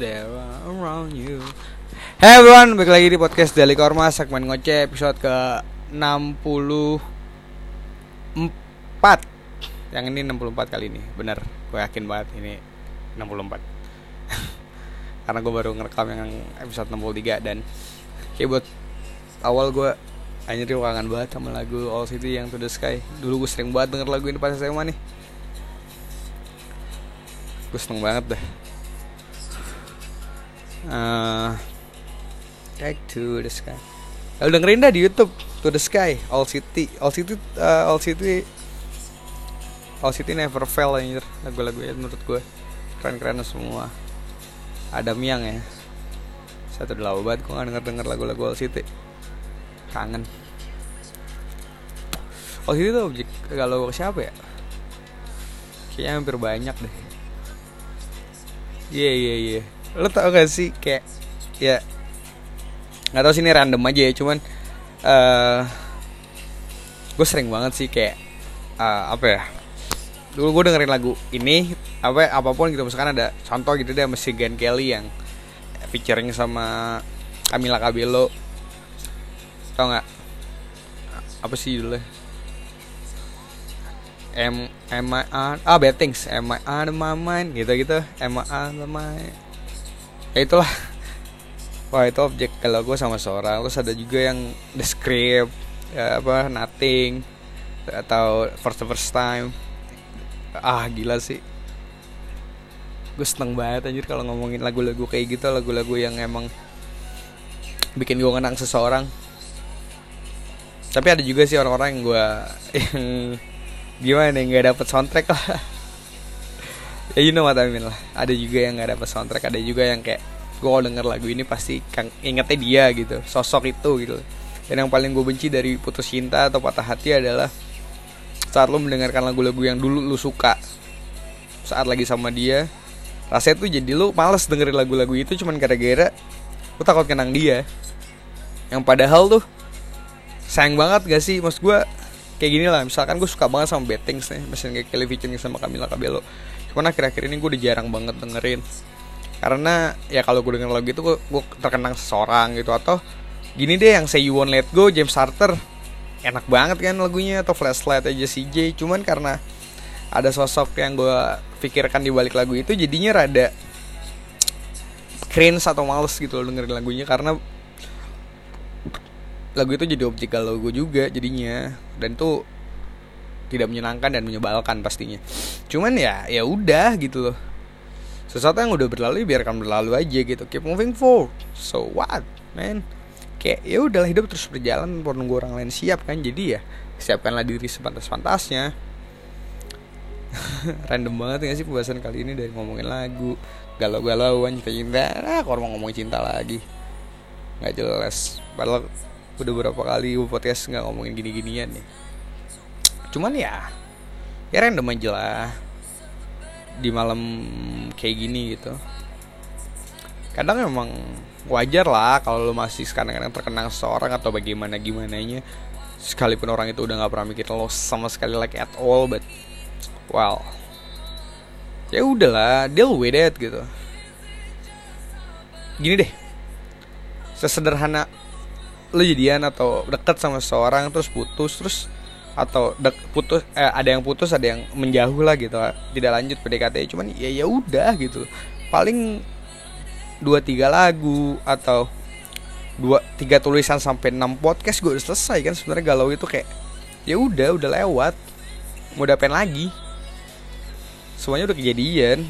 there around you. Hey everyone, balik lagi di podcast Daily Korma segmen ngoceh episode ke 64 Yang ini 64 kali ini, bener. Gue yakin banget ini 64 Karena gue baru ngerekam yang episode 63 Dan kayak buat awal gue Anjir gue kangen banget sama lagu All City yang To The Sky. Dulu gue sering banget denger lagu ini pas SMA nih. Gue seneng banget dah uh, Back to the sky. Lalu dengerin dah di YouTube To the Sky, All City, All City, uh, All City, All City Never Fail anjir lagu-lagu ya menurut gue keren-keren semua. Ada Miang ya. Satu udah lama banget gue gak denger-denger lagu-lagu All City. Kangen. All City tuh objek kalau siapa ya? Kayaknya hampir banyak deh. Iya yeah, iya yeah, iya. Yeah. Lo tau gak sih kayak ya nggak tahu sih ini random aja ya cuman uh, gue sering banget sih kayak uh, apa ya dulu gue dengerin lagu ini apa apa pun gitu misalkan ada contoh gitu deh masih Gan Kelly yang featuring sama Camila Cabello. Tau nggak? Apa sih judulnya? M M I A ah Bad Things M I A my mind gitu gitu M I A my ya itulah. Wah itu objek kalau gue sama seorang terus ada juga yang the ya apa nothing atau first first time. Ah gila sih. Gue seneng banget anjir kalau ngomongin lagu-lagu kayak gitu lagu-lagu yang emang bikin gue ngenang seseorang. Tapi ada juga sih orang-orang yang gue yang gimana nih nggak dapet soundtrack lah ya you know what I mean lah. Ada juga yang nggak dapet soundtrack ada juga yang kayak gue kalau denger lagu ini pasti kang ingetnya dia gitu sosok itu gitu. Dan yang paling gue benci dari putus cinta atau patah hati adalah saat lo mendengarkan lagu-lagu yang dulu lo suka. Saat lagi sama dia rasanya tuh jadi lo males dengerin lagu-lagu itu cuman gara-gara lo takut kenang dia. Yang padahal tuh sayang banget gak sih? Mas gue kayak gini lah misalkan gue suka banget sama Bad Things nih misalnya kayak Kelly featuring sama Camila Cabello. Cuman akhir-akhir ini gue udah jarang banget dengerin. Karena ya kalau gue denger lagu itu gue terkenang seseorang gitu. Atau gini deh yang Say You Won't Let Go James Arthur enak banget kan lagunya atau Flashlight aja CJ cuman karena ada sosok yang gue pikirkan di balik lagu itu jadinya rada cringe atau males gitu loh dengerin lagunya. Karena lagu itu jadi galau gue juga jadinya. Dan tuh tidak menyenangkan dan menyebalkan pastinya. Cuman ya ya udah gitu loh. Sesuatu yang udah berlalu ya biarkan berlalu aja gitu. Keep moving forward. So what man? Kayak ya udahlah hidup terus berjalan perlu nunggu orang lain siap kan. Jadi ya siapkanlah diri sepantas-pantasnya. Random banget gak sih pembahasan kali ini dari ngomongin lagu. Galau-galauan cinta-cinta. Ah kalau mau ngomongin cinta lagi. Nggak jelas. Padahal udah berapa kali podcast nggak ngomongin gini-ginian nih. Cuman ya ya random aja lah. Di malam kayak gini gitu. Kadang memang wajar lah kalau lo masih kadang-kadang terkenang seorang atau bagaimana gimana nya sekalipun orang itu udah nggak pernah mikir lo sama sekali like at all but well. Ya udahlah deal with it gitu. Gini deh. Sesederhana lo jadian atau deket sama seseorang terus putus terus atau dek, putus eh, ada yang putus ada yang menjauh lah gitu. Tidak lanjut PDKT cuman ya ya udah gitu. Paling dua tiga lagu atau dua tiga tulisan sampai enam podcast gue udah selesai kan sebenarnya galau itu kayak ya udah udah lewat. Mau dapain lagi? Semuanya udah kejadian.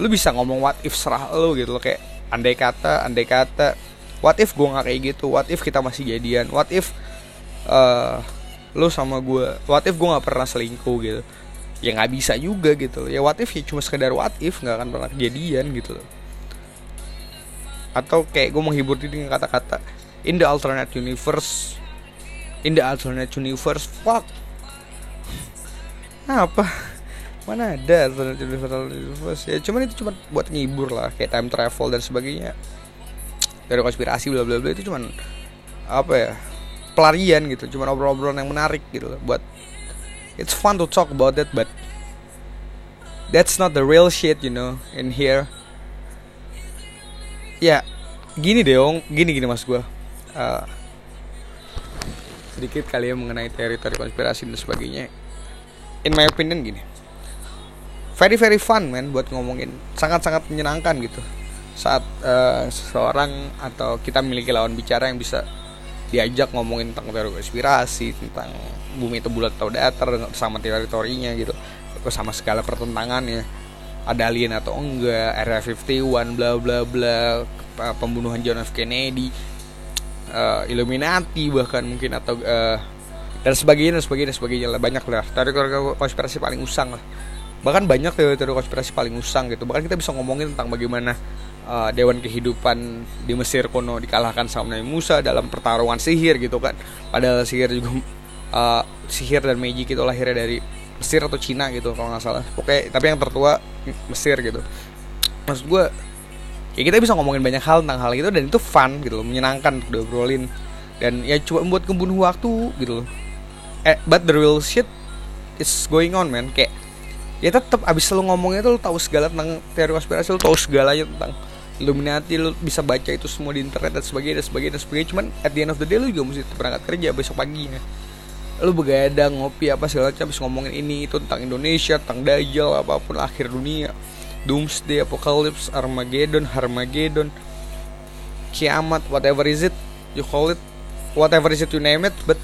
Lu bisa ngomong what if serah lu gitu loh kayak andai kata andai kata what if gue nggak kayak gitu? What if kita masih jadian? What if uh, lo sama gue what if gue nggak pernah selingkuh gitu? Ya nggak bisa juga gitu. Ya what if ya cuma sekedar what if nggak akan pernah kejadian gitu atau kayak gue menghibur diri dengan kata-kata in the alternate universe in the alternate universe fuck. Apa? Mana ada alternate universe? Ya cuman itu cuma buat ngibur lah kayak time travel dan sebagainya dari konspirasi bla bla bla itu cuman apa ya pelarian gitu. Cuma obrol-obrolan yang menarik gitu buat it's fun to talk about that but that's not the real shit you know in here. Ya gini dong gini gini mas gue uh, sedikit kali ya mengenai teori-teori konspirasi dan sebagainya. In my opinion gini. Very very fun man buat ngomongin. Sangat-sangat menyenangkan gitu saat uh, seseorang atau kita memiliki lawan bicara yang bisa diajak ngomongin tentang teori konspirasi tentang bumi itu bulat atau datar sama teori-teorinya gitu sama segala pertentangannya. Ada alien atau enggak Area 51 bla bla bla pembunuhan John F. Kennedy uh, Illuminati bahkan mungkin atau uh, dan sebagainya dan sebagainya dan sebagainya lah. Banyak lah. Teori-teori konspirasi paling usang lah. Bahkan banyak teori-teori konspirasi paling usang gitu. Bahkan kita bisa ngomongin tentang bagaimana uh, dewan kehidupan di Mesir kuno dikalahkan sama Nabi Musa dalam pertarungan sihir gitu kan. Padahal sihir juga uh, sihir dan magic itu lahirnya dari Mesir atau Cina gitu kalau nggak salah. Oke tapi yang tertua Mesir gitu. Maksud gue ya kita bisa ngomongin banyak hal tentang hal itu dan itu fun gitu loh menyenangkan untuk diobrolin. Dan ya coba membuat kebunuh waktu gitu loh. Eh but the real shit is going on man. Kayak ya tetap abis lu ngomongnya tuh lu tahu segala tentang teori konspirasi lu tahu segalanya tentang Illuminati lu bisa baca itu semua di internet dan sebagainya dan sebagainya dan sebagainya. Cuman at the end of the day lu juga mesti berangkat kerja besok paginya. Lu begadang ngopi apa segala macam habis ngomongin ini itu tentang Indonesia tentang Dajjal apa pun akhir dunia. Doomsday Apocalypse Armageddon Harmageddon kiamat whatever is it you call it whatever is it you name it but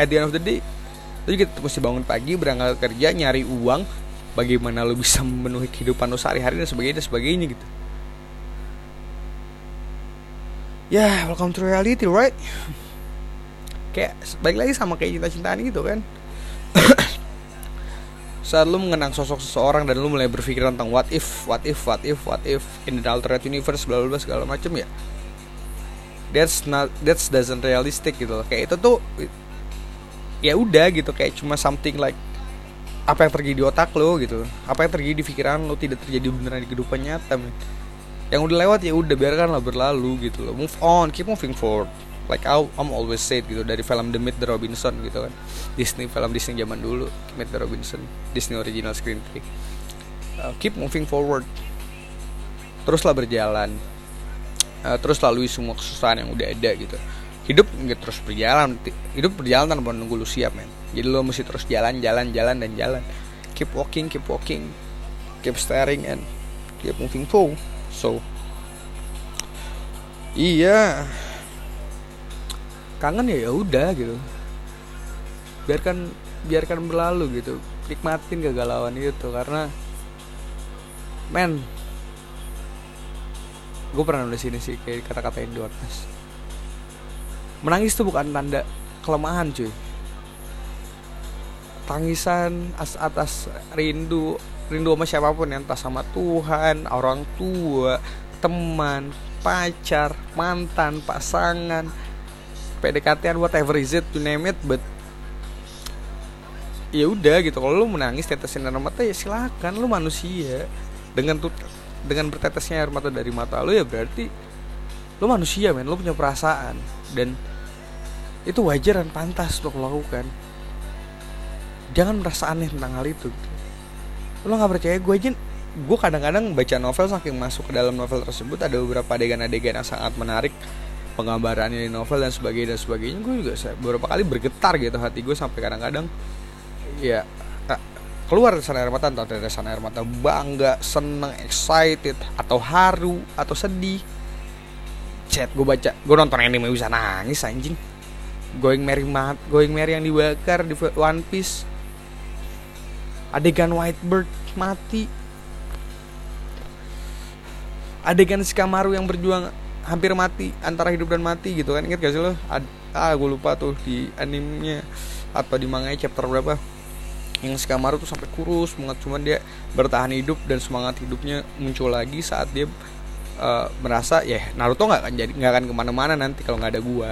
at the end of the day lu juga mesti bangun pagi berangkat kerja nyari uang bagaimana lu bisa memenuhi kehidupan lu sehari-hari dan sebagainya dan sebagainya gitu ya yeah, welcome to reality right kayak baik lagi sama kayak cinta-cintaan gitu kan saat lu mengenang sosok seseorang dan lu mulai berpikir tentang what if, what if, what if, what if in the alternate universe bla bla segala macam ya. That's not that's doesn't realistic gitu loh. Kayak itu tuh ya udah gitu kayak cuma something like apa yang terjadi di otak lo gitu. Apa yang terjadi di pikiran lo tidak terjadi beneran di kehidupan nyata. Man. Yang udah lewat ya udah biarkanlah berlalu gitu loh. Move on, keep moving forward. Like I, I'm always said gitu dari film The Meet the Robinson gitu kan. Disney film Disney zaman dulu Meet the Robinson Disney original screenplay. Uh, keep moving forward. Teruslah berjalan. Uh, terus lalui semua kesusahan yang udah ada gitu. Hidup nggak terus berjalan hidup berjalan tanpa menunggu lu siap men. Jadi lo mesti terus jalan jalan jalan dan jalan. Keep walking keep walking. Keep staring and keep moving forward so iya. Kangen ya ya udah gitu. Biarkan biarkan berlalu gitu. Nikmatin kegalauan itu karena men gue pernah nulis ini sih kayak kata-kata Indornas menangis tuh bukan tanda kelemahan cuy tangisan as atas rindu rindu sama siapa pun yang entah sama Tuhan orang tua teman pacar mantan pasangan PDKT whatever is it you name it but ya udah gitu. Kalau lu menangis tetesin air mata ya silakan. Lu manusia. Dengan tuh dengan bertetesnya air mata dari mata lu ya berarti lu manusia men. Lu punya perasaan. Dan itu wajar dan pantas untuk melakukan jangan merasa aneh tentang hal itu. Lu nggak percaya gue aja gue kadang-kadang baca novel saking masuk ke dalam novel tersebut ada beberapa adegan-adegan yang sangat menarik penggambarannya di novel dan sebagainya dan sebagainya. Gue juga beberapa kali bergetar gitu hati gue sampai kadang-kadang ya keluar tetesan air mata entah tetesan air mata bangga seneng excited atau haru atau sedih. Chat gue baca gue nonton anime bisa nangis anjing. Going merry mat going merry yang dibakar di One Piece adegan Whitebird mati. Adegan Shikamaru yang berjuang hampir mati antara hidup dan mati gitu kan. Inget gak sih lo? Ad, ah gue lupa tuh di animenya atau di manga chapter berapa. Yang Shikamaru tuh sampai kurus banget cuman dia bertahan hidup dan semangat hidupnya muncul lagi saat dia uh, merasa ya Naruto nggak akan jadi nggak akan ke mana-mana nanti kalau nggak ada gua.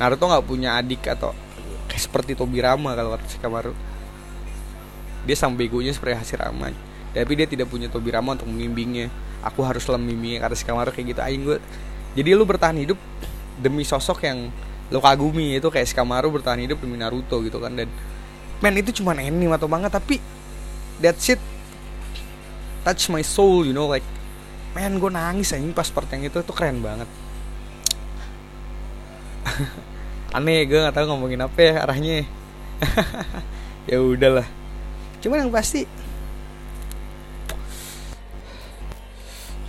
Naruto nggak punya adik atau kayak seperti Tobirama kalau kata Shikamaru dia sang begonya seperti Hashirama tapi dia tidak punya Tobirama untuk membimbingnya. Aku harus lemimi kata si kamar kayak gitu. Aing gue jadi lu bertahan hidup demi sosok yang lu kagumi. Itu kayak si Kamaru bertahan hidup demi Naruto gitu kan. Dan man itu cuma anime atau banget tapi that shit touch my soul you know like men gue nangis anjing pas part yang itu. Tuh keren banget. Aneh gue nggak tahu ngomongin apa ya arahnya. Ya udahlah cuman yang pasti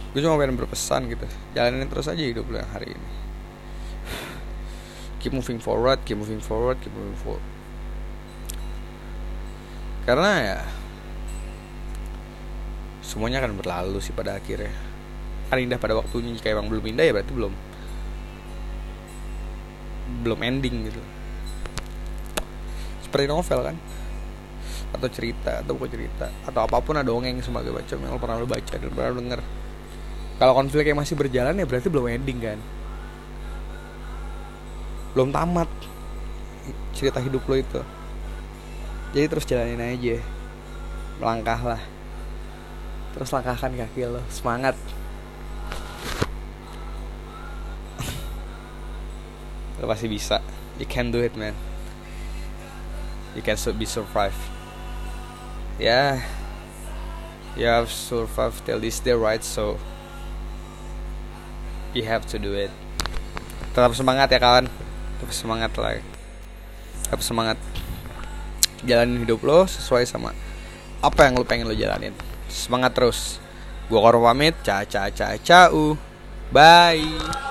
gue cuma pengen berpesan gitu. Jalanin terus aja hidup lo yang hari ini. Keep moving forward keep moving forward keep moving forward. Karena ya semuanya akan berlalu sih pada akhirnya. Kan indah pada waktunya jika emang belum indah ya berarti belum belum ending gitu. Seperti novel kan atau cerita atau bukan cerita atau apa pun ada dongeng sebagai macam yang lo pernah lo baca dan pernah lo denger. Kalau konfliknya masih berjalan ya berarti belum ending kan? Belum tamat cerita hidup lo itu. Jadi terus jalanin aja. Melangkah lah. Terus langkahkan kaki lo. Semangat. Lo pasti bisa. You can do it man. You can be survive yeah you have survived till this day right? So you have to do it. Tetap semangat ya kawan. Tetap semangat lah. Tetap semangat. Jalanin hidup lo sesuai sama apa yang lo pengen lo jalanin. Semangat terus. Gua korban pamit ca ca ca ca bye